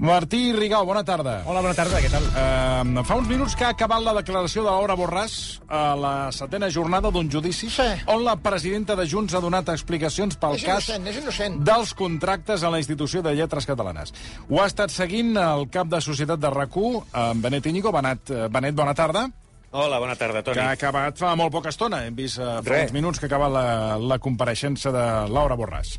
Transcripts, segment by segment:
Martí Rigau, bona tarda. Hola, bona tarda, què tal? Uh, fa uns minuts que ha acabat la declaració de Laura Borràs a la setena jornada d'un judici Sí. on la presidenta de Junts ha donat explicacions pel És cas innocent, és innocent. dels contractes a la institució de lletres catalanes. Ho ha estat seguint el cap de societat de RAC1, en Benet Íñigo. Benet, eh, Benet, bona tarda. Hola, bona tarda, Toni. Que ha acabat fa molt poca estona. Hem vist uh, fa Res. uns minuts que ha acabat la, la compareixença de Laura Borràs.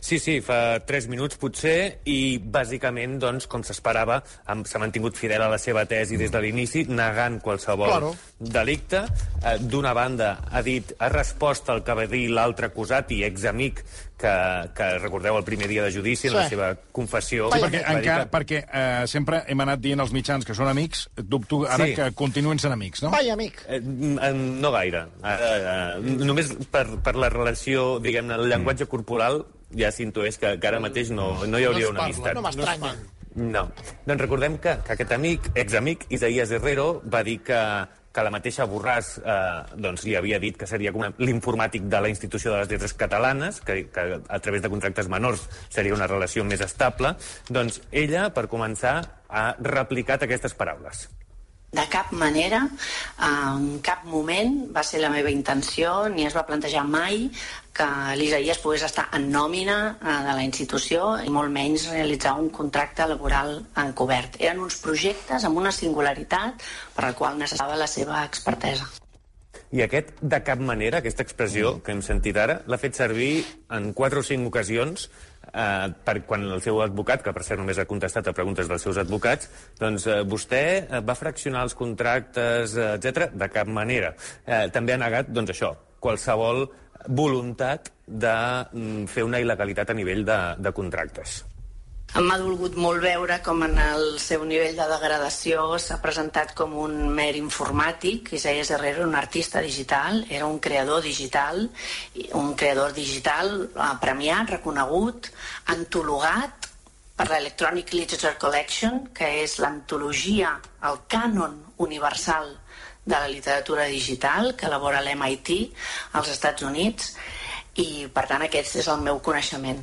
Sí, sí, fa 3 minuts potser, i bàsicament, doncs, com s'esperava, s'ha mantingut fidel a la seva tesi des de l'inici, negant qualsevol Claro. delicte. Eh, D'una banda, ha dit, ha respost al que va dir l'altre acusat i examic, que, que recordeu el primer dia de judici, en la Sí. seva confessió. Sí, Vaja, perquè, encara, que- perquè eh, sempre hem anat dient als mitjans que són amics, dubto ara Sí. que continuïn sent amics, no? Vai, amic. Eh, eh, no gaire. Eh, eh, només per, per la relació, diguem-ne, el llenguatge corporal, ja s'intueix que, que ara mateix no, no hi hauria una amistat. No m'estranya. No. Doncs recordem que, que aquest amic, examic, Isaías Herrero, va dir que, que la mateixa Borràs eh, doncs, li havia dit que seria l'informàtic de la institució de les lletres catalanes, que, que a través de contractes menors seria una relació més estable. Doncs ella, per començar, ha replicat aquestes paraules. De cap manera, en cap moment va ser la meva intenció ni es va plantejar mai que l'Isaías pogués estar en nòmina eh, de la institució i molt menys realitzar un contracte laboral encobert. Eren uns projectes amb una singularitat per la qual necessitava la seva expertesa. I aquest, de cap manera, aquesta expressió que hem sentit ara, l'ha fet servir en quatre o cinc ocasions eh, per quan el seu advocat, que per cert només ha contestat a preguntes dels seus advocats, doncs eh, vostè eh, va fraccionar els contractes, eh, etc. De cap manera. Eh, també ha negat, doncs això, qualsevol voluntat de mm, fer una il·legalitat a nivell de, de contractes. M'ha dolgut molt veure com en el seu nivell de degradació s'ha presentat com un mer informàtic. Isaías Herrero era un artista digital, era un creador digital, un creador digital eh, premiat, reconegut, antologat per l'Electronic Literature Collection, que és l'antologia, el cànon universal de la literatura digital que elabora l'MIT als Estats Units i per tant aquest és el meu coneixement.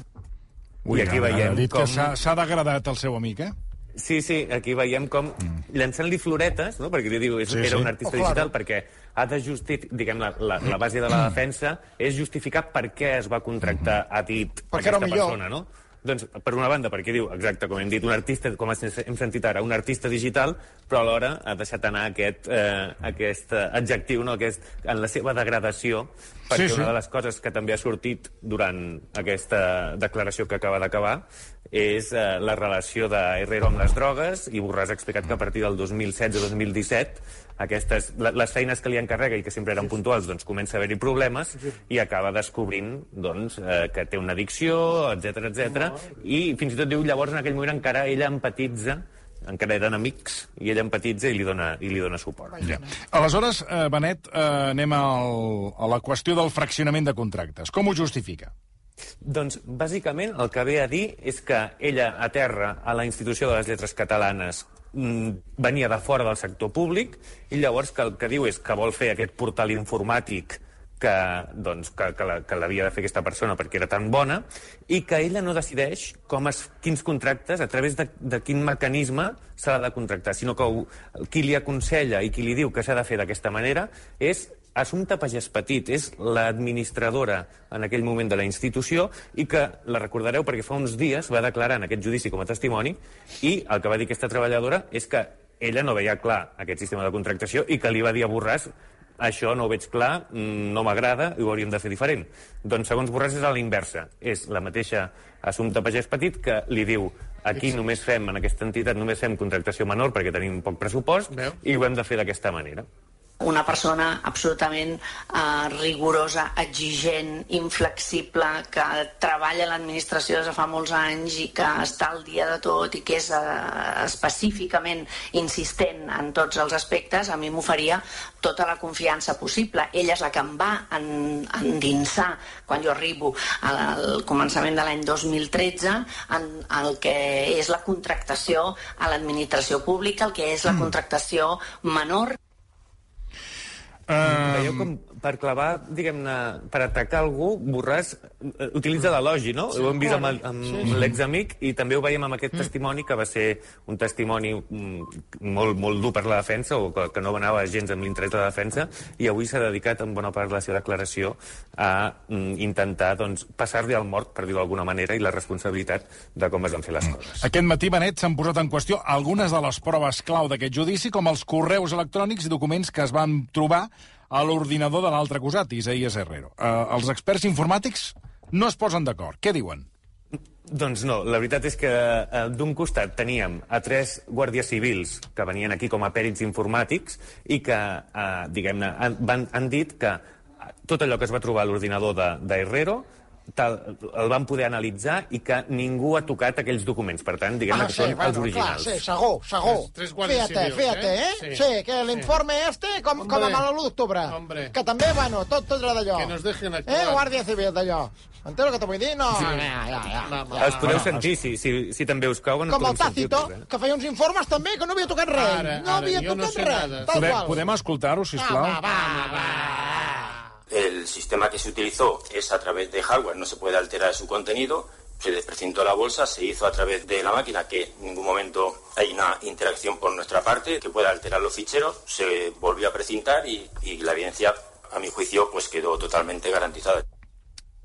I aquí ha- veiem dit com- que s'ha degradat el seu amic, eh? Sí, sí, aquí veiem com llançant-li floretes, no? perquè li diu és, Sí, era sí. un artista Oh, digital, perquè ha de justificar, diguem, la, la, la base de la defensa és justificar per què es va contractar, ha dit Perquè era aquesta millor. persona, no? Doncs, per una banda, perquè diu, exacte, com hem dit, un artista, com hem sentit ara, un artista digital, però alhora ha deixat anar aquest, eh, aquest adjectiu, no? aquest, en la seva degradació, perquè Sí, sí. una de les coses que també ha sortit durant aquesta declaració que acaba d'acabar és eh, la relació de Herrero amb les drogues i Borràs ha explicat que a partir del 2016-2017 aquestes, les feines que li encarrega i que sempre eren puntuals doncs comença a haver-hi problemes i acaba descobrint doncs, eh, que té una addicció, etc etc. i fins i tot diu llavors en aquell moment encara ella empatitza encara eren amics, i ella empatitza i li dona, i li dona suport. Ja. Aleshores, eh, Benet, eh, anem al, a la qüestió del fraccionament de contractes. Com ho justifica? Doncs, bàsicament, el que ve a dir és que ella aterra a la institució de les lletres catalanes. Mm, venia de fora del sector públic i llavors que el que diu és que vol fer aquest portal informàtic que, doncs, que, que l'havia de fer aquesta persona perquè era tan bona i que ella no decideix com es, quins contractes, a través de, de quin mecanisme s'ha de contractar, sinó que ho, qui li aconsella i qui li diu que s'ha de fer d'aquesta manera és Assumpta Pagès Petit és l'administradora en aquell moment de la institució i que la recordareu perquè fa uns dies va declarar en aquest judici com a testimoni i el que va dir aquesta treballadora és que ella no veia clar aquest sistema de contractació i que li va dir a Borràs això no ho veig clar, mm, no m'agrada i ho hauríem de fer diferent. Doncs segons Borràs és a la inversa. És la mateixa Assumpta Pagès Petit que li diu aquí només fem, en aquesta entitat, només fem contractació menor perquè tenim poc pressupost Veu? i ho hem de fer d'aquesta manera. Una persona absolutament eh, rigorosa, exigent, inflexible, que treballa a l'administració des de fa molts anys i que està al dia de tot i que és eh, específicament insistent en tots els aspectes, a mi m'oferia tota la confiança possible. Ella és la que em va en, endinsar quan jo arribo al començament de l'any 2013 en el que és la contractació a l'administració pública, el que és la mm. contractació menor. Um... Veieu com per clavar, diguem-ne, per atacar algú, Borràs uh, utilitza l'elogi, no? Sí, ho hem vist amb, amb sí, sí. l'examic i també ho veiem amb aquest mm. testimoni, que va ser un testimoni mm, molt, molt dur per la defensa, o que, que no anava gens amb l'interès de la defensa, i avui s'ha dedicat en bona part de la seva declaració a mm, intentar doncs, passar-li al mort, per dir-ho d'alguna manera, i la responsabilitat de com es van fer les coses. Aquest matí, Benet, s'han posat en qüestió algunes de les proves clau d'aquest judici, com els correus electrònics i documents que es van trobar a l'ordinador de l'altre acusat, Isaías Herrero. Uh, els experts informàtics no es posen d'acord. Què diuen? Doncs no, la veritat és que eh, d'un costat teníem a tres guàrdies civils que venien aquí com a pèrits informàtics i que, eh, diguem-ne, han, han dit que tot allò que es va trobar a l'ordinador d'Herrero de, tal, el van poder analitzar i que ningú ha tocat aquells documents. Per tant, diguem ah, que sí, són bueno, els originals. Clar, sí, segur, segur. Tres, tres fíjate, civils, fíjate, eh? eh? Sí, sí que l'informe eh? este, com, Hombre. com amb l'1 d'octubre. Que també, bueno, tot, tot era d'allò. Que nos dejen actuar. Eh, Guàrdia Civil, d'allò. Entens el que te vull dir? No, sí. ja, ja, ja. No, no, els podeu sentir, si, si, si també us cauen. Com el Tàcito, eh? que feia uns informes també que no havia tocat res. Ara, no ara, havia tocat no res. Nada. Podem, podem escoltar-ho, sisplau? Ah, va, va, va, va. El sistema que se utilizó es a través de hardware, no se puede alterar su contenido. Se desprecintó la bolsa, se hizo a través de la máquina, que en ningún momento hay una interacción por nuestra parte que pueda alterar los ficheros. Se volvió a precintar y, y la evidencia, a mi juicio, pues quedó totalmente garantizada.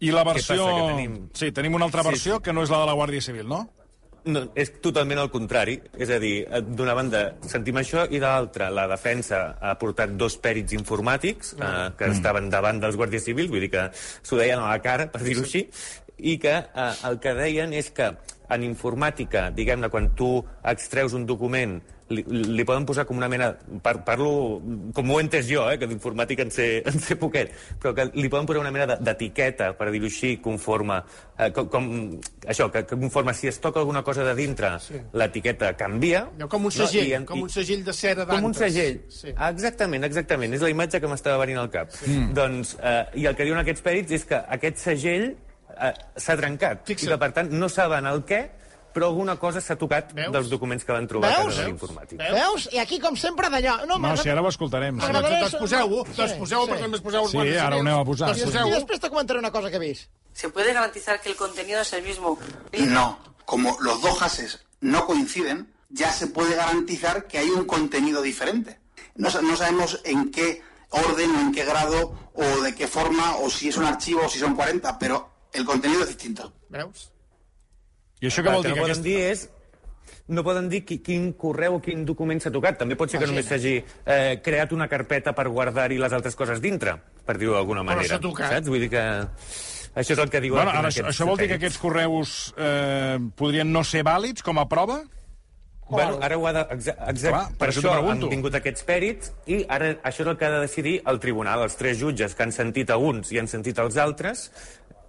I la versió... Tenim... Sí, tenim una altra versió sí, sí. que no és la de la Guàrdia Civil, no? No, és totalment el contrari. És a dir, eh, d'una banda sentim això i de l'altra la defensa ha portat dos pèrits informàtics eh, que mm. estaven davant dels guàrdies civils, vull dir que s'ho deien a la cara, per dir-ho així, i que eh, el que deien és que en informàtica, diguem-ne, quan tu extreus un document li, li poden posar com una mena... Par, parlo com ho he entès jo, eh, que d'informàtica en, sé, en sé poquet, però que li poden posar una mena d'etiqueta, per dir-ho així, conforme... Eh, com, com, això, que, que conforme si es toca alguna cosa de dintre, sí. l'etiqueta canvia... No, com un segell, no? I, com un segell de cera d'antes. Com un segell, sí. exactament, exactament. És la imatge que m'estava venint al cap. Sí. Mm. Doncs, eh, I el que diuen aquests pèrits és que aquest segell eh, s'ha trencat, Fixa't. i que, per tant, no saben el què, però alguna cosa s'ha tocat Veus? dels documents que van trobar Veus? a l'informàtic. Veus? Veus? I aquí, com sempre, d'allò... No, no si ara ho escoltarem. Sí. Doncs poseu-ho, doncs poseu-ho, perquè només poseu Sí, ara ho anem a posar. Sí. I després te comentaré una cosa que he vist. ¿Se puede garantizar que el contenido es el mismo? No. Como los dos haces no coinciden, ya se puede garantizar que hay un contenido diferente. No, no sabemos en qué orden o en qué grado o de qué forma o si es un archivo o si son 40, pero el contenido es distinto. Veus? I això què vol dir? Que no poden dir és no poden dir qui, quin correu o quin document s'ha tocat. També pot ser que només s'hagi eh, creat una carpeta per guardar-hi les altres coses dintre, per dir-ho d'alguna manera. Però s'ha tocat. Saps? Vull dir que... Això és el que diuen... Bueno, ara, això, això vol dir que aquests correus eh, podrien no ser vàlids com a prova? Bueno, ara ho ha de... Exacte, Clar, per, per això, això han vingut aquests pèrits i ara això és el que ha de decidir el tribunal. Els tres jutges que han sentit a uns i han sentit els altres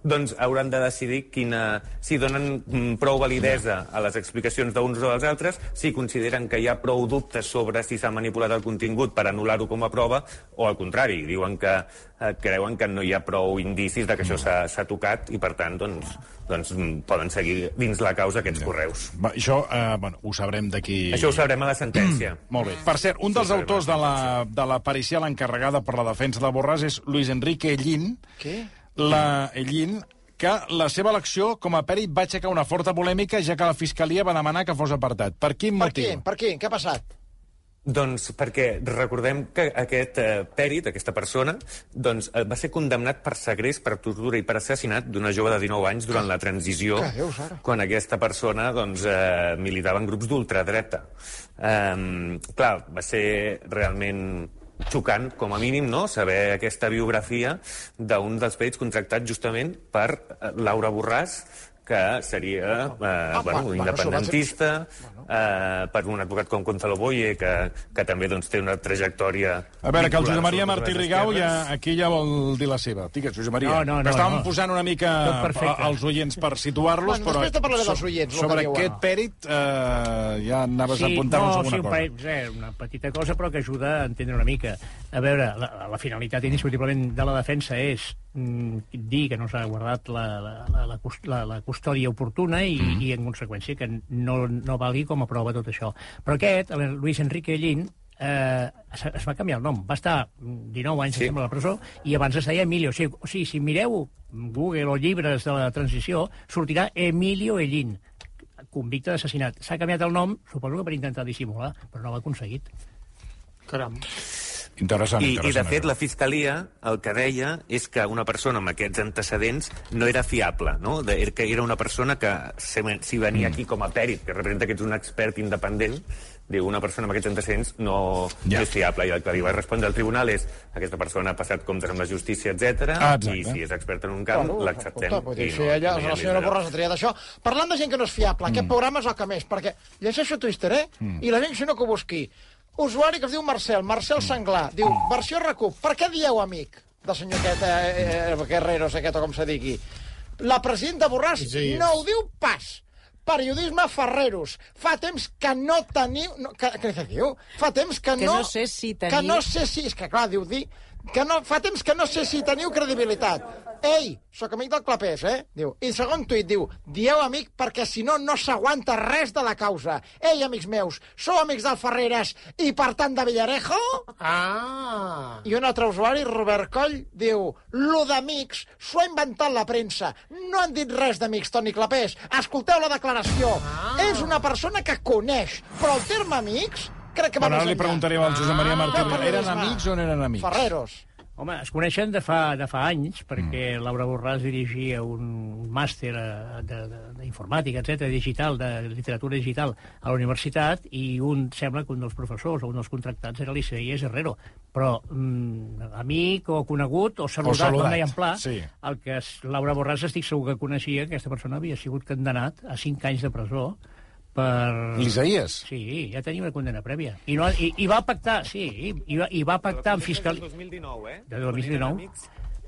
doncs hauran de decidir quina, si donen mm, prou validesa a les explicacions d'uns o dels altres, si consideren que hi ha prou dubtes sobre si s'ha manipulat el contingut per anul·lar-ho com a prova, o al contrari, diuen que eh, creuen que no hi ha prou indicis de que això s'ha tocat i, per tant, doncs, doncs mm, poden seguir dins la causa aquests correus. Va, això eh, bueno, ho sabrem d'aquí... Això ho sabrem a la sentència. Mm, molt bé. Per cert, un dels autors de la, de la pericial encarregada per la defensa de Borràs és Luis Enrique Ellín, Què? La Ellín, que la seva elecció com a pèrit va aixecar una forta polèmica, ja que la Fiscalia va demanar que fos apartat. Per quin per motiu? Què? Per què? Què ha passat? Doncs perquè recordem que aquest eh, pèrit, aquesta persona, doncs, eh, va ser condemnat per segrest, per tortura i per assassinat d'una jove de 19 anys durant la transició, Deus, quan aquesta persona doncs, eh, militava en grups d'ultradreta. Eh, clar, va ser realment xocant, com a mínim, no? saber aquesta biografia d'un dels perits contractats justament per eh, Laura Borràs, que seria eh, ah, bueno, bueno, independentista, bueno. eh, per un advocat com Gonzalo Boye, que, que també doncs, té una trajectòria... A veure, que el Josep Maria Martí Rigau ja, aquí ja vol dir la seva. Digues, Josep Maria. No, no, no, Estàvem no. posant una mica als oients per situar-los, bueno, però... Després te parlaré dels oients. Sobre aquest pèrit eh, ja anaves sí, a apuntar-nos no, alguna sí, cosa. Sí, eh, una petita cosa, però que ajuda a entendre una mica. A veure, la, la finalitat indiscutiblement de la defensa és mm, dir que no s'ha guardat la, la, la, la, la, la custòdia oportuna i, mm. i en conseqüència, que no, no valgui com a prova tot això. Però aquest, el Luis Enrique Llín, eh, es, es va canviar el nom. Va estar 19 anys sí. a la presó i abans es deia Emilio. O sigui, o sigui, si mireu Google o llibres de la transició, sortirà Emilio Ellín, convicte d'assassinat. S'ha canviat el nom, suposo que per intentar dissimular, però no l'ha aconseguit. Caram. Interessant, I, interessant. I, de fet, la Fiscalia el que deia és que una persona amb aquests antecedents no era fiable, no? De, que era una persona que, si venia mm. aquí com a pèrit, que representa que ets un expert independent, diu, una persona amb aquests antecedents no, ja. no és fiable. I el que li va respondre al tribunal és aquesta persona ha passat comptes amb la justícia, etc ah, i si és expert en un camp, bueno, l'acceptem. dir, si ella, no la senyora Borràs ha triat això. Parlant de gent que no és fiable, mm. aquest programa és el que més, perquè llegeixo Twitter, eh? Mm. I la gent, si no que ho busqui, usuari que es diu Marcel, Marcel Sanglar, diu, versió recup, per què dieu amic del senyor aquest, eh, eh, Guerreros, aquest o com se digui? La presidenta Borràs sí, no ho diu pas. Periodisme Ferreros. Fa temps que no teniu... No, que, que, que diu? Fa temps que, que no... no sé si teniu... Que no sé si... És que clar, diu, dir que no, fa temps que no sé si teniu credibilitat. Ei, sóc amic del Clapés, eh? Diu. I segon tuit diu, dieu amic perquè si no, no s'aguanta res de la causa. Ei, amics meus, sou amics del Ferreres i per tant de Villarejo? Ah! I un altre usuari, Robert Coll, diu, lo d'amics s'ho ha inventat la premsa. No han dit res d'amics, Toni Clapés. Escolteu la declaració. Ah. És una persona que coneix, però el terme amics crec que va més enllà. li preguntaré al Josep Maria Martí. Ah, eren amics o no eren amics? Ferreros. Home, es coneixen de fa, de fa anys, perquè mm. Laura Borràs dirigia un màster eh, d'informàtica, etc digital, de literatura digital, a la universitat, i un sembla que un dels professors o un dels contractats era l'Isaías Herrero. Però mm, amic o conegut o saludat, o saludat. com deia en pla, sí. el que Laura Borràs estic segur que coneixia, que aquesta persona havia sigut condenat a 5 anys de presó per... L'Isaías? Sí, ja tenia una condena prèvia. I, no, i, i va pactar, sí, i va, i va pactar amb fiscal... De 2019, eh? De 2019.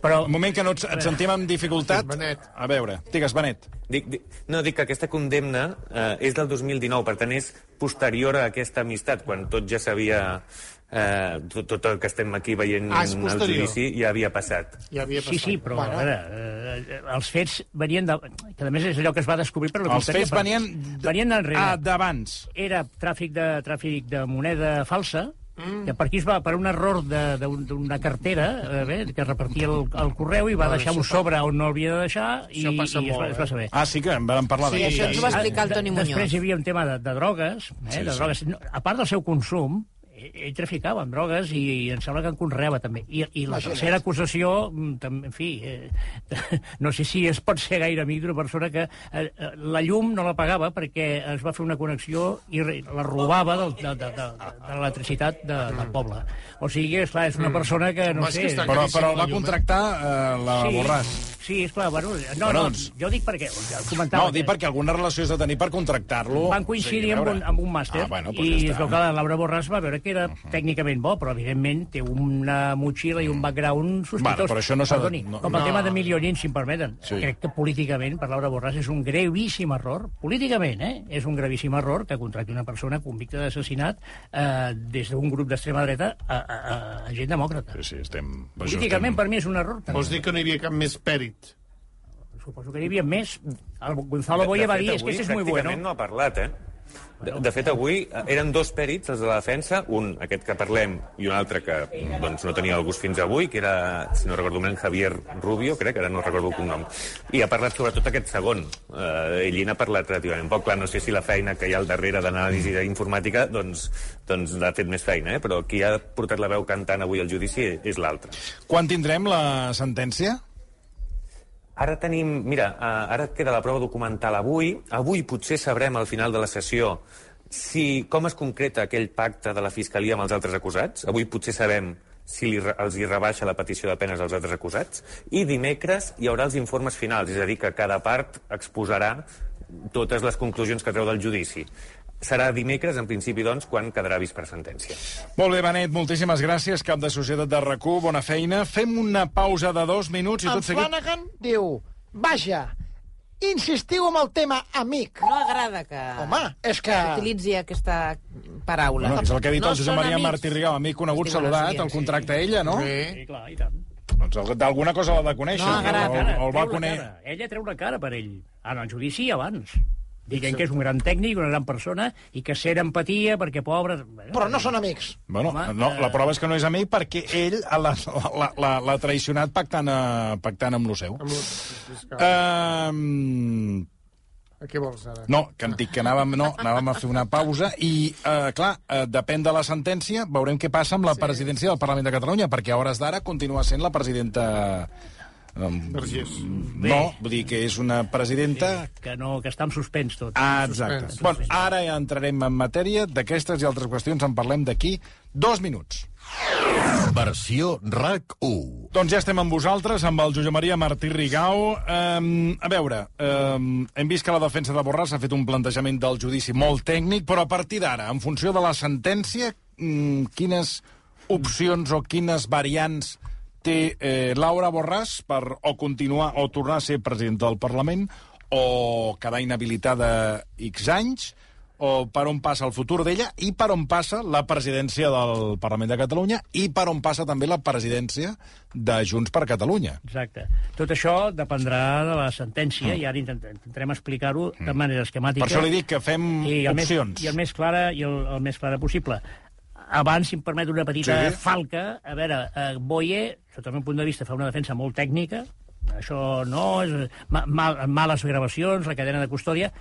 Però... Un moment que no et, et sentim amb dificultat. Benet. A veure, digues, Benet. Dic, dic, no, dic que aquesta condemna eh, és del 2019, per tant és posterior a aquesta amistat, quan tot ja s'havia eh, tot, tot el que estem aquí veient ah, el judici ja havia passat. Ja havia passat. Sí, sí, però bueno. a veure, eh, els fets venien de... Que a més és allò que es va descobrir per la Els fets venien, venien enrere. Ah, d'abans. Era tràfic de, tràfic de moneda falsa, Mm. que per aquí es va, per un error d'una cartera eh, bé, que repartia el, el correu i va no, deixar un sobre on no havia de deixar i, i es, va, es va saber. Ah, sí que en vam parlar sí, això ens ho va explicar el Toni Muñoz. Després hi havia un tema de, de drogues, eh, sí, de drogues. Sí. A part del seu consum, ell traficava amb drogues i, i em sembla que en conreava també. I, i la tercera acusació, mm, també, en fi, eh, no sé si es pot ser gaire amic d'una persona que eh, eh, la llum no la pagava perquè es va fer una connexió i la robava del, de, de, de, de l'electricitat de, del poble. O sigui, esclar, és una mm. persona que, no sé... Però, però el va contractar eh, la sí, Borràs. Sí, esclar, bueno, no, no, doncs... jo dic perquè... Comentava no, dic perquè alguna relació has de tenir per contractar-lo. Van coincidir sí, amb, un, amb un màster ah, bueno, doncs i ja es veu que la Laura Borràs va veure que era uh -huh. tècnicament bo, però evidentment té una motxilla i un background sospitós. Bueno, però això no s'ha... No, com el no. tema de Milionín, si em permeten. Sí. Crec que políticament, per Laura Borràs, és un grevíssim error, políticament, eh? És un gravíssim error que contracti una persona convicta d'assassinat eh, des d'un grup d'extrema dreta a, a, a, a gent demòcrata. Sí, sí, estem... Políticament, estem... per mi, és un error. Vols dir que no hi havia cap més pèrit? suposo que hi havia més. El Gonzalo Boya va dir, és que és molt bueno. no ha parlat, eh? De, de fet, avui eh, eren dos pèrits, els de la defensa, un, aquest que parlem, i un altre que doncs, no tenia el gust fins avui, que era, si no recordo bé, Javier Rubio, crec, ara no recordo el cognom. I ha parlat sobretot aquest segon. Eh, ell n'ha parlat relativament poc. Clar, no sé si la feina que hi ha al darrere d'anàlisi d'informàtica doncs, doncs l'ha fet més feina, eh? però qui ha portat la veu cantant avui al judici és l'altre. Quan tindrem la sentència? Ara tenim... Mira, uh, ara queda la prova documental avui. Avui potser sabrem al final de la sessió si com es concreta aquell pacte de la Fiscalia amb els altres acusats. Avui potser sabem si li, els hi rebaixa la petició de penes als altres acusats, i dimecres hi haurà els informes finals, és a dir, que cada part exposarà totes les conclusions que treu del judici. Serà dimecres, en principi, doncs, quan quedarà vist per sentència. Molt bé, Benet, moltíssimes gràcies, cap de Societat de rac bona feina. Fem una pausa de dos minuts i En tot seguit... Flanagan diu, vaja, insistiu amb el tema amic. No agrada que... Home, és que... Utilitzi aquesta paraula. Bueno, és el que ha dit no el Josep Maria. Martí Rigau, amic conegut, Estic saludat, el contracte a ella, no? Sí, clar, i tant. Doncs d'alguna cosa l'ha de conèixer. No, agrada, o, o el va Treu la conèixer. Ella treu una cara per ell. Ah, en el judici abans. Dient que és un gran tècnic, una gran persona, i que ser empatia perquè, pobre... Bueno, Però no són amics. Bueno, Home, no, eh, la prova és que no és amic perquè ell l'ha la- la- l'ha traicionat pactant, a, pactant amb lo seu. Amb lo- Um, Què vols, ara? no, que em dic que anàvem, no, anàvem a fer una pausa i, uh, clar, uh, depèn de la sentència, veurem què passa amb la presidència del Parlament de Catalunya, perquè a hores d'ara continua sent la presidenta... Vergés. no, vull dir que és una presidenta que, no, que està en suspens tot. Ah, exacte. Suspens. Bueno, ara ja entrarem en matèria. D'aquestes i altres qüestions en parlem d'aquí dos minuts. Versió RAC1. Doncs ja estem amb vosaltres, amb el Josep Maria Martí Rigau. Um, a veure, um, hem vist que la defensa de Borràs ha fet un plantejament del judici molt tècnic, però a partir d'ara, en funció de la sentència, um, quines opcions o quines variants té eh, Laura Borràs per o continuar o tornar a ser presidenta del Parlament o quedar inhabilitada X anys o per on passa el futur d'ella i per on passa la presidència del Parlament de Catalunya i per on passa també la presidència de Junts per Catalunya. Exacte. Tot això dependrà de la sentència i ara intent- intentarem explicar-ho de manera esquemàtica. Per això li dic que fem I el opcions. Més, I el més clara, i el, el més clara possible. Abans, si em permet una petita Sí. falca, a veure, eh, Boye, sota el meu punt de vista, fa una defensa molt tècnica, això no, és ma, mal, males gravacions, la cadena de custòdia,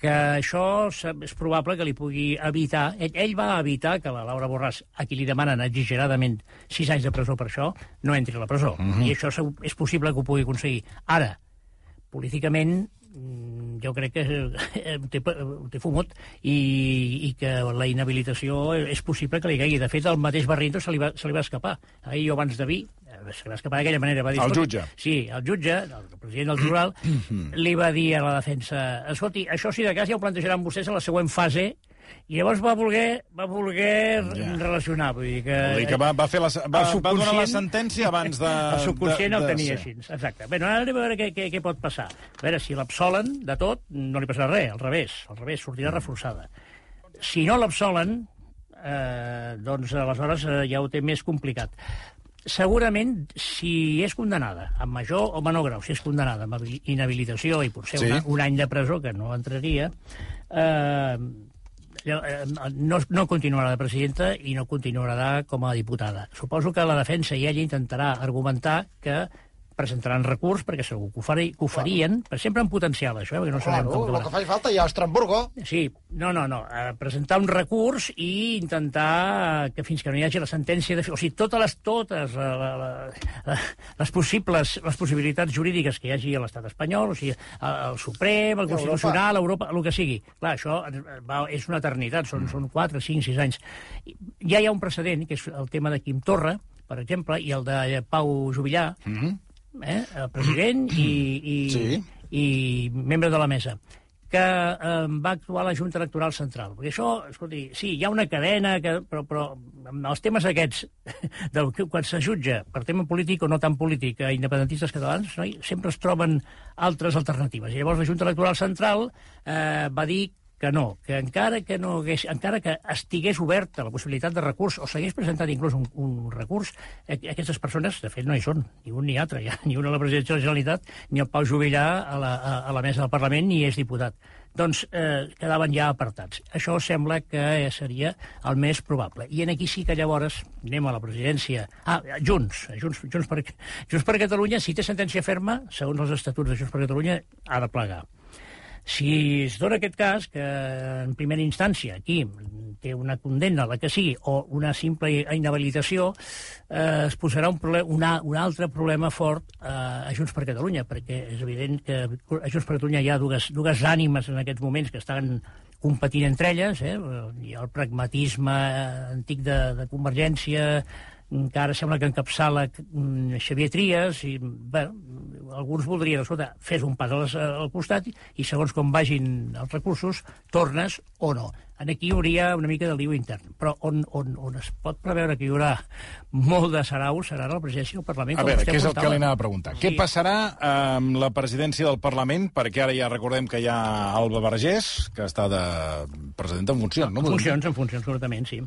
que això és probable que li pugui evitar... Ell, ell va evitar que la Laura Borràs, a qui li demanen exageradament sis anys de presó per això, no entri a la presó. Mhm. I això és possible que ho pugui aconseguir. Ara, políticament mm, jo crec que eh, ho té, ho té fumut i, i que la inhabilitació és possible que li caigui. De fet, el mateix Barrientos se li va, se li va escapar. Ahir jo abans de vi, eh, se li va escapar d'aquella manera. Va dir, El jutge. Sí, el jutge, el president del tribunal, li va dir a la defensa escolti, això si de cas ja ho plantejaran vostès a la següent fase i llavors va voler, va voler Ja. relacionar. Vull dir que, Vull dir que va, va, fer la, va, el va donar la sentència abans de... el subconscient de, el de tenia ser. així. Exacte. Bé, ara anem a veure què, què, què pot passar. A veure, si l'absolen de tot, no li passarà res, al revés. Al revés, sortirà reforçada. Si no l'absolen, eh, doncs aleshores eh, ja ho té més complicat. Segurament, si és condenada, amb major o menor grau, si és condenada amb habi- inhabilitació i potser Sí. una, un any de presó, que no entraria, eh, no, no continuarà de presidenta i no continuarà com a diputada. Suposo que la defensa i ella intentarà argumentar que presentaran recurs, perquè segur que ho, fari, que ho farien, però sempre en potencial, això, eh, perquè no sabem Claro, com el que faci falta, ja a Estrasburgo. Sí, no, no, no. Eh, presentar un recurs i intentar que fins que no hi hagi la sentència... De... O sigui, totes les, totes la, la, la, les possibles, les possibilitats jurídiques que hi hagi a l'estat espanyol, o sigui, el, el Suprem, el. Constitucional, Europa, el que sigui. Clar, això va, és una eternitat, són, són 4, 5, 6 anys. Ja hi ha un precedent, que és el tema de Quim Torra, per exemple, i el de Pau Jubillà, mm -hmm. Eh, el president i, i, Sí. i membre de la mesa que eh, va actuar a la Junta Electoral Central. Perquè això, escolti, sí, hi ha una cadena, que, però, però els temes aquests, del, que quan se jutja per tema polític o no tan polític a independentistes catalans, no, sempre es troben altres alternatives. I llavors la Junta Electoral Central eh, va dir que no, que encara que no hagués, encara que estigués oberta la possibilitat de recurs o s'hagués presentat inclús un, un recurs, aquestes persones, de fet, no hi són, ni un ni altre, ja, ni una a la presidència de la Generalitat, ni el Pau Jubillà a la, a, a la mesa del Parlament, ni és diputat. Doncs eh, quedaven ja apartats. Això sembla que seria el més probable. I en aquí sí que llavors anem a la presidència... Ah, Junts, Junts, Junts, per, Junts per Catalunya, si té sentència ferma, segons els estatuts de Junts per Catalunya, ha de plegar. Si es dona aquest cas, que en primera instància aquí té una condemna, la que sigui, o una simple inhabilitació, eh, es posarà un, una, un altre problema fort eh, a Junts per Catalunya, perquè és evident que a Junts per Catalunya hi ha dues, dues ànimes en aquests moments que estan competint entre elles, eh? hi ha el pragmatisme antic de, de Convergència, que ara sembla que encapçala mm, Xavier Trias, i bueno, alguns voldrien, escolta, fes un pas al, al costat i segons com vagin els recursos, tornes o no. En aquí hi hauria una mica de liu intern, però on, on, on es pot preveure que hi haurà molt de sarau serà la presidència del Parlament. A veure, què és el que li anava a preguntar? Què passarà amb la presidència del Parlament? Perquè ara ja recordem que hi ha Alba Vergés, que està de presidenta en funcions, no? En funcions, en funcions, correctament, sí.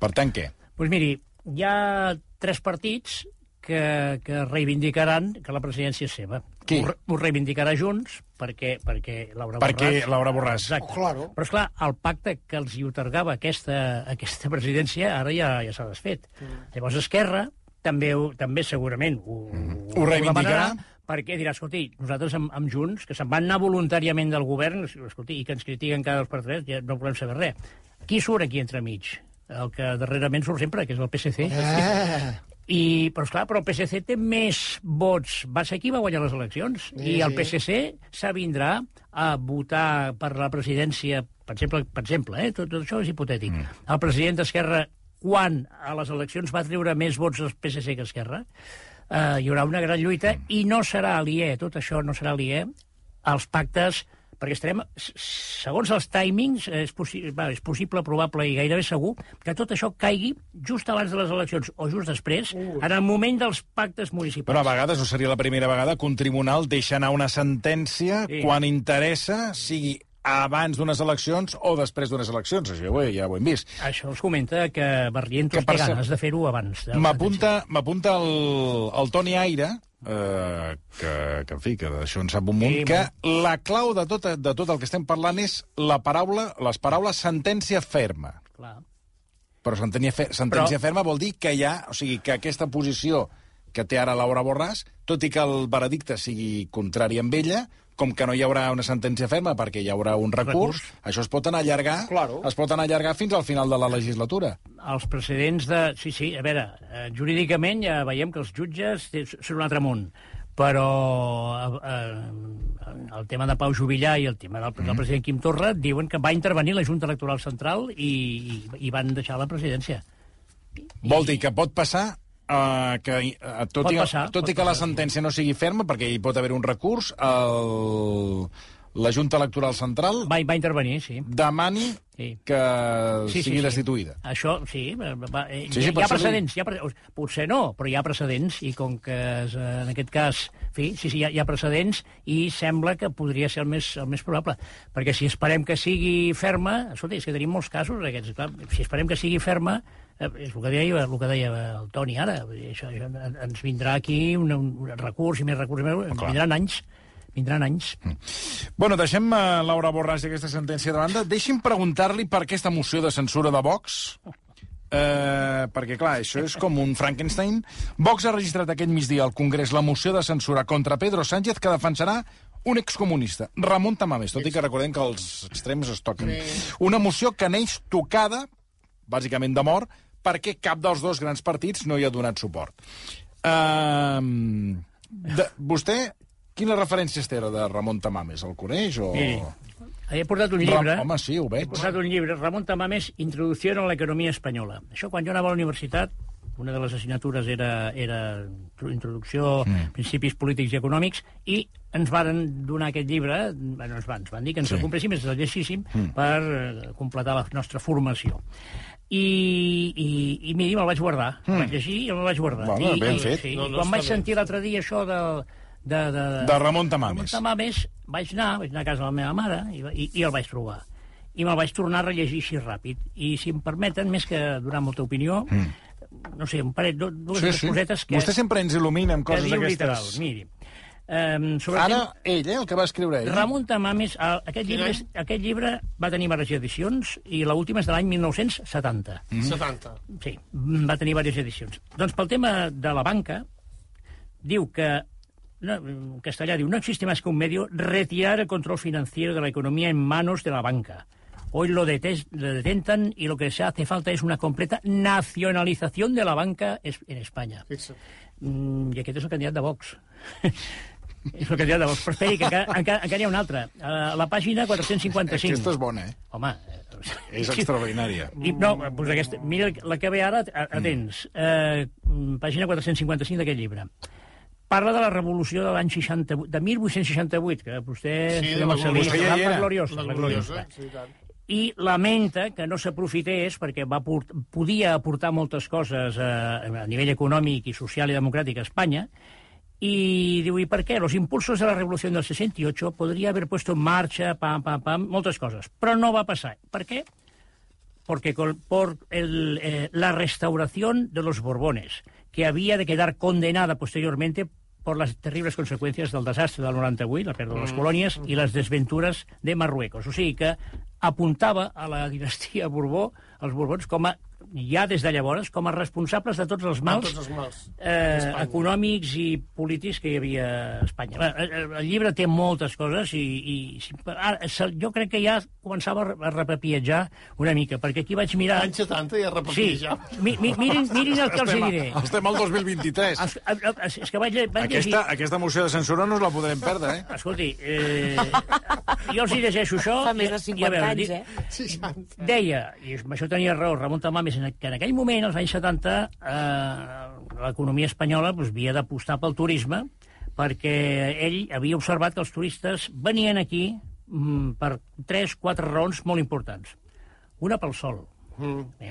Per tant, què? Doncs pues miri, hi ha tres partits que, que reivindicaran que la presidència és seva. Qui? Ho, re- ho reivindicarà Junts perquè, perquè Laura Perquè Borràs... Laura Borràs. Exacte. Oh, claro. Però, esclar, el pacte que els hi otorgava aquesta, aquesta presidència ara ja, ja s'ha desfet. Mm. Llavors Esquerra també, ho- també segurament ho, Mm-hmm. Ho reivindicarà? demanarà, perquè dirà, escolti, nosaltres amb, amb Junts, que se'n van anar voluntàriament del govern, escolti, i que ens critiquen cada dos per tres, ja no volem saber res. Qui surt aquí entremig? El que darrerament surt sempre, que és el PSC. Eh. I, però, esclar, però el PSC té més vots. Va ser qui va guanyar les eleccions. Sí, I el sí. PSC s'avindrà a votar per la presidència, per exemple, per exemple eh? tot, tot això és hipotètic. Mm. El president d'Esquerra, quan a les eleccions va treure més vots al PSC que Esquerra, eh, hi haurà una gran lluita i no serà aliè, tot això no serà aliè als pactes perquè estarem, segons els timings, és, possi va, és possible, probable i gairebé segur que tot això caigui just abans de les eleccions o just després, en el moment dels pactes municipals. Però a vegades, no seria la primera vegada que un tribunal deixa anar una sentència Sí. quan interessa, sigui abans d'unes eleccions o després d'unes eleccions. Això ja ho, he- ja ho hem vist. Això els comenta que Barrientos té ganes de fer-ho abans. m'apunta el, el Toni Aire, eh, que, que, en fi, que d'això en sap un munt, Sí, que la clau de tot, de tot el que estem parlant és la paraula, les paraules sentència ferma. Clar. Però sentència, fe, sentència Però- ferma vol dir que hi ha... O sigui, que aquesta posició que té ara Laura Borràs, tot i que el veredicte sigui contrari amb ella, com que no hi haurà una sentència ferma perquè hi haurà un recurs, Recurs. això es pot anar a allargar, Claro. es pot anar a allargar fins al final de la legislatura. Els precedents de... Sí, sí, a veure, eh, jurídicament ja veiem que els jutges són un altre món, però eh, eh, el tema de Pau Jubillà i el tema del, del president Quim Torra diuen que va intervenir la Junta Electoral Central i, i, i van deixar la presidència. Vol dir que pot passar uh, que, uh, tot, Pot i, passar, tot i que la passar. sentència no sigui ferma, perquè hi pot haver un recurs, el, la Junta Electoral Central Va, va intervenir, sí. demani Sí. que Sí, sigui sí. destituïda. Això, sí, va, eh, Sí, sí, hi, hi ha precedents. Hi ha, pre- potser no, però hi ha precedents, i com que és, eh, en aquest cas, fi, sí, sí, hi ha, hi ha precedents, i sembla que podria ser el més, el més probable. Perquè si esperem que sigui ferma, escolta, és que tenim molts casos aquests, clar, si esperem que sigui ferma, és el que deia, el que deia el Toni ara, això, això en- ens vindrà aquí un, un recurs i més recurs, i més, ens vindran anys, vindran anys. Bueno, deixem uh, Laura Borràs i aquesta sentència de banda. Deixi'm preguntar-li per aquesta moció de censura de Vox. Eh, perquè, clar, això és com un Frankenstein. Vox ha registrat aquest migdia al Congrés la moció de censura contra Pedro Sánchez que defensarà un excomunista, Ramon Tamames, tot i que recordem que els extrems es toquen. Una moció que neix tocada, bàsicament de mort, perquè cap dels dos grans partits no hi ha donat suport. Uh, de, vostè, quines referències té de Ramon Tamames? El coneix o... Miri, he portat un llibre... Home, sí, ho He veig. posat un llibre, Ramon Tamames, Introducció a l'economia espanyola. Això, quan jo anava a la universitat, una de les assignatures era, era introducció, mm. principis polítics i econòmics, i ens varen donar aquest llibre, bueno, ens van, ens van dir que ens Sí. el compréssim, ens el llegíssim, mm. per eh, completar la nostra formació. I, i, i miri, me'l vaig guardar. Mm. Vaig llegir i me'l vaig guardar. Bueno, I, ben i, fet. Sí, No, no, quan vaig bé. sentir l'altre dia això de, de, de, De Ramon Tamames. Ramon Tamames, vaig anar, vaig anar a casa de la meva mare i, i, i el vaig trobar. I me'l vaig tornar a rellegir així ràpid. I, si em permeten, més que donar molta opinió, mm. No sé, un parell, do, dues Sí, sí, cosetes que, Vostè sempre ens il·lumina amb que coses diu d'aquestes. literal. Miri, um, sobre Ara, el tema- ell, eh, el que va escriure ell. Ramon Tamames, el, aquest, llibre, és- aquest llibre va tenir diverses edicions i l'última és de l'any 1970. Mm. 70. Sí, va tenir diverses edicions. Doncs pel tema de la banca, diu que, no, en castellà diu, no existe más que un medio retirar el control financiero de la economía en manos de la banca. Hoy lo, detes- lo detentan y lo que se hace falta es una completa nacionalización de la banca es- en España. Mm, I aquest és el candidat de Vox. És el que deia de vols. Però esperi, que encara, encara, encara hi ha una altra. A la pàgina 455. Aquesta és bona, eh? Home... És extraordinària. I, no, doncs aquesta, mira la que ve ara, atents. Eh, pàgina 455 d'aquest llibre. Parla de la revolució de l'any 68, de 1868, que vostè... Sí, de la Marcelí, gloriosa. la, Ja hi era. gloriosa. La La gloriosa, gloriosa. sí, tant. I lamenta que no s'aprofités perquè va port, podia aportar moltes coses a, a nivell econòmic i social i democràtic a Espanya, y digo, ¿y por qué? Los impulsos de la revolución del 68 podría haber puesto en marcha, pam, pam, pam, moltes coses. Però no va passar. Per què? Porque con, por el, eh, la restauración de los Borbones, que había de quedar condenada posteriormente por las terribles conseqüències del desastre del 98, la pèrdua de les colònies, i les desventures de Marruecos. O sigui que apuntava a la dinastia Borbó, als Borbons, com a, ja des de llavors, com a responsables de tots els mals, tots els mals eh, econòmics i polítics que hi havia a Espanya. Bé, El, el llibre té moltes coses i, i si- ara, se- jo crec que ja començava a re- a repapiejar una mica, perquè aquí vaig mirar... Anys 70 ja Sí, repetia. mi, mi, mirin, mirin el que els diré. estem al 2023. Es, es, és que vaig, vaig llegir... Aquesta, aquesta moció de censura no us la podrem perdre, eh? Escolti, eh, jo els hi llegeixo això... Fa més de i- i 50 a veure, anys, eh? 60. Deia, i amb això tenia raó Ramon Tamames, que en aquell moment, als anys 70, eh, l'economia espanyola doncs, havia d'apostar pel turisme perquè ell havia observat que els turistes venien aquí mm, per tres, quatre raons molt importants. Una pel sol, Mm, Bé.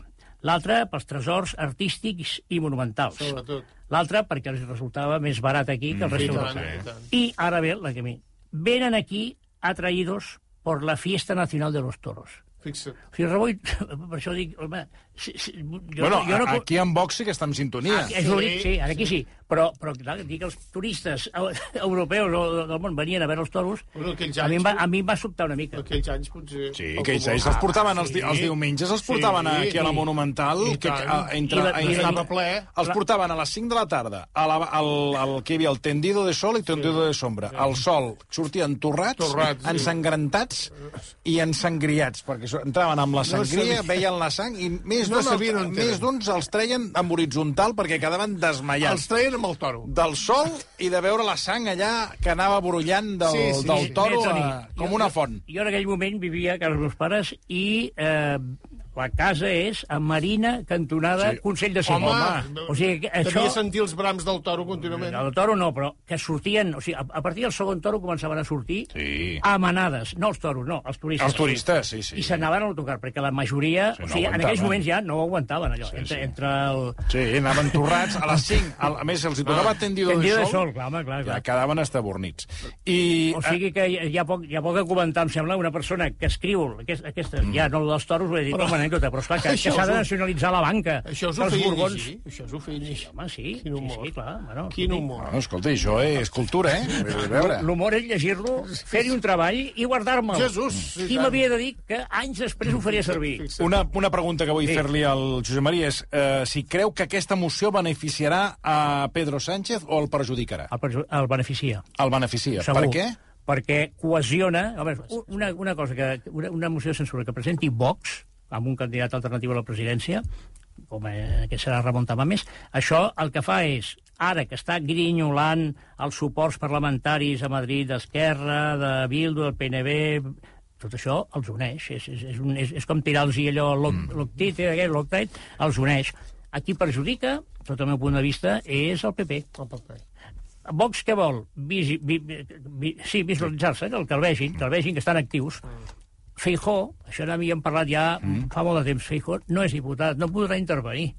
l'altra pels tresors artístics i monumentals. sobretot. L'altra perquè els resultava més barat aquí que el resto tant, d'Europa. i ahora ve la que me... Venen aquí atraídos por la fiesta nacional de los toros. Fixa't. O sigui, Raboy, per això dic, home, si, si, jo, bueno, jo no... aquí en Vox sí que està en sintonia. Ah, és l'únic, sí, ara aquí sí. Però, però clar, dic que els turistes eu- europeus o del món venien a veure els toros, Bueno, aquells a mi, anys- va, a mi em va sobtar una mica. Aquells anys potser... Sí, el que ells, futbol- ells els portaven els, di Sí. els diumenges, els portaven Sí, aquí a la Monumental, i que, a, entre, I la- a, i estava ple. els portaven a les 5 de la tarda a la, al, al, que hi havia el tendido de sol i tendido de sombra. El sol sortien torrats, Torrats, sí. ensangrentats i ensangriats, perquè entraven amb la sangria, sabia- veien la sang, i més No d'uns sabien els, els treien amb horitzontal perquè quedaven desmaiats. Els treien amb el toro. Del sol i de veure la sang allà que anava brollant del, Sí, sí, del toro a, com jo- una jo- font. Jo en aquell moment vivia a casa dels meus pares i eh, la casa és a Marina, cantonada Sí. Consell de Cent. Home, o sigui, que això... devia sentir els brams del toro contínuament. El toro no, però que sortien... O sigui, a, a partir del segon toro començaven a sortir Sí. a manades. No els toros, no, els turistes. Els turistes, sí, sí. I s'anaven a l'autocar, perquè la majoria... Sí, o no sigui, en aguantaven. aquells moments ja no ho aguantaven, allò. Sí, entre, sí. entre el... Sí, anaven torrats a les 5. A, a més, els hi tocava tendido, Tendido de de sol. sol, clar, home, clar, Ja clar. quedaven estabornits. I, O sigui que hi, ha poc, hi ha poc a comentar, em sembla, una persona que escriu aquest, aquestes, mm. ja no el dels toros, ho he dit a anècdota, però esclar, que, que s'ha de nacionalitzar la banca. Això us ho feia Borbons... llegir? Això us ho feia llegir? Home, sí, Quin sí, humor. sí, clar. Bueno, Quin humor. Bueno, escolta, això és cultura, eh? L'humor és llegir-lo, fer-hi un treball i guardar-me'l. Jesús, sí, Qui m'havia de dir que anys després ho faria servir? Una, una pregunta que vull Sí. fer-li al Josep Maria és eh, si creu que aquesta moció beneficiarà a Pedro Sánchez o el perjudicarà? El, perju- el beneficia. El beneficia. Segur. Per què? Perquè cohesiona... A veure, una, una cosa, que una, una moció de censura que presenti Vox amb un candidat alternatiu a la presidència, com eh, que serà Ramon Tamames, això el que fa és, ara que està grinyolant els suports parlamentaris a Madrid d'Esquerra, de Bildu, del PNB, tot això els uneix. És, és, és, un, és, és com tirar-los allò l'octit, mm. l'octit, els uneix. A qui perjudica, sota el meu punt de vista, és el PP. El paper. Vox què vol? Visi, vi, vi, sí, visualitzar-se, que el que el vegin, que el vegin, que estan actius. Feijó, això n'havíem parlat ja mm. fa molt de temps, Feijó no és diputat, no podrà intervenir.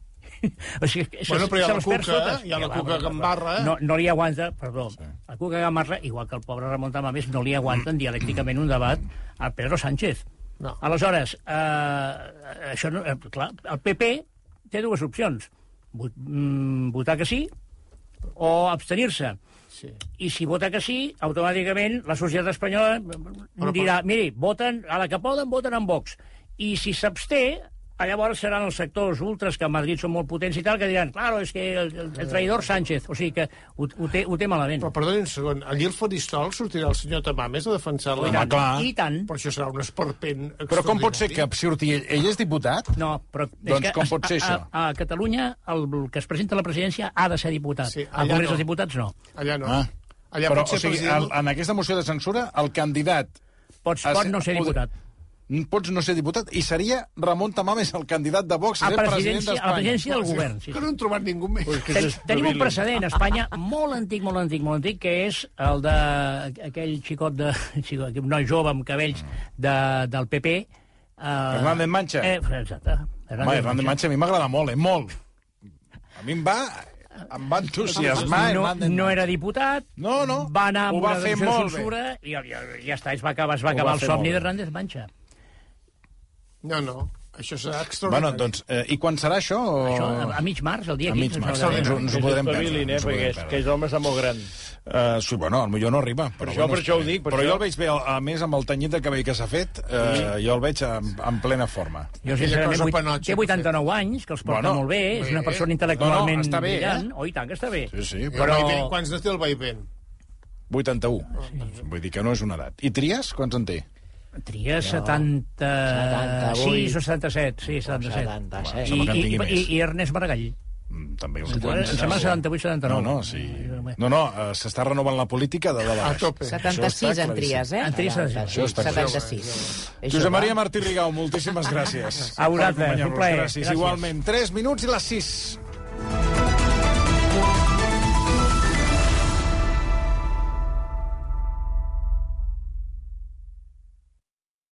o sigui, que Bueno, però hi ha la Cuca, totes. hi ha la Cuca Gambarra. No, no li aguanta, perdó, sí. la Cuca Gamarra, igual que el pobre Ramon Tamames, no li aguanten dialècticament un debat a Pedro Sánchez. No. Aleshores, eh, això no, eh, clar, el PP té dues opcions. Vot, mm, votar que sí o abstenir-se. Sí. I si vota que sí, automàticament la societat espanyola dirà, miri, voten, a la que poden, voten en Vox. I si s'absté, llavors seran els sectors ultras, que a Madrid són molt potents i tal, que diran, claro, és que el, el, el traïdor Sánchez. O sigui que ho, ho, té, ho té malament. Però perdoni un segon, allí al faristol sortirà el senyor Tamames a defensar la... Home, clar. I tant. Però això serà un esperpent Però com pot ser que surti ell? Ell és diputat? No, però... Doncs com pot ser a, això? A, a Catalunya, el que es presenta a la presidència ha de ser diputat. Sí, al Congrés no. dels Diputats, no. Allà no. Ah. Allà Però, o sigui, president... el, en aquesta moció de censura, el candidat... Pots, pot no ser pot- diputat. Pots no ser diputat, i seria Ramon Tamames el candidat de Vox a ser president presidència, a la d'Espanya. presidència del govern. Sí. Que no han trobat ningú més. Ten, tenim un precedent a Espanya molt antic, molt antic, molt antic, que és el de aquell xicot de... xicot, un noi jove amb cabells de, del PP. Uh, Hernández Mancha. Eh, exacte. Home, Hernández Mancha a mi m'agrada molt, eh? Molt. A mi em va, em va entusiasmar. no, no era diputat, No, no. va anar Ho amb va una fer decisió de molt bé. censura i ja, ja, ja està, es va acabar, es va Ho acabar va el somni bé. d'Hernández Mancha. No, no. Això serà Bueno, extraordinari. doncs, eh, i quan serà això? O... Això, a, a mig març, el dia A 15. mig es va març, ens, ho- ens ho podrem perdre. eh, ens ho perquè és, perdre. que l'home està molt gran. Uh, sí, bueno, potser no arriba. Però, això- per això ho dic, per però això. jo el veig bé, a més, amb el tenyit de cabell que s'ha fet, uh, jo el veig en, en plena forma. Jo, sincerament, panotxa té que 89 anys, que els porta Bueno, molt bé, és una persona intel·lectualment No, no, està bé, brillant. eh? Oh, i tant que està bé. Sí, sí, però... Quants de té el Vaivén? 81. Vull dir que no és una edat. I Trias, quants en té? Tria 76 o 77, sí, 77. 76. I, i, i, i Ernest Maragall. Mm, També uns Em quants. sembla 78, 79. No, no, sí. No, no, uh, s'està renovant la política de dalt a baix. tope. 76 en tries, eh? En tries, Això està clar. 76. Josep Maria Martí Rigau, moltíssimes gràcies. A vosaltres, un plaer. Gràcies. Gràcies. Igualment. 3 minuts i les 6.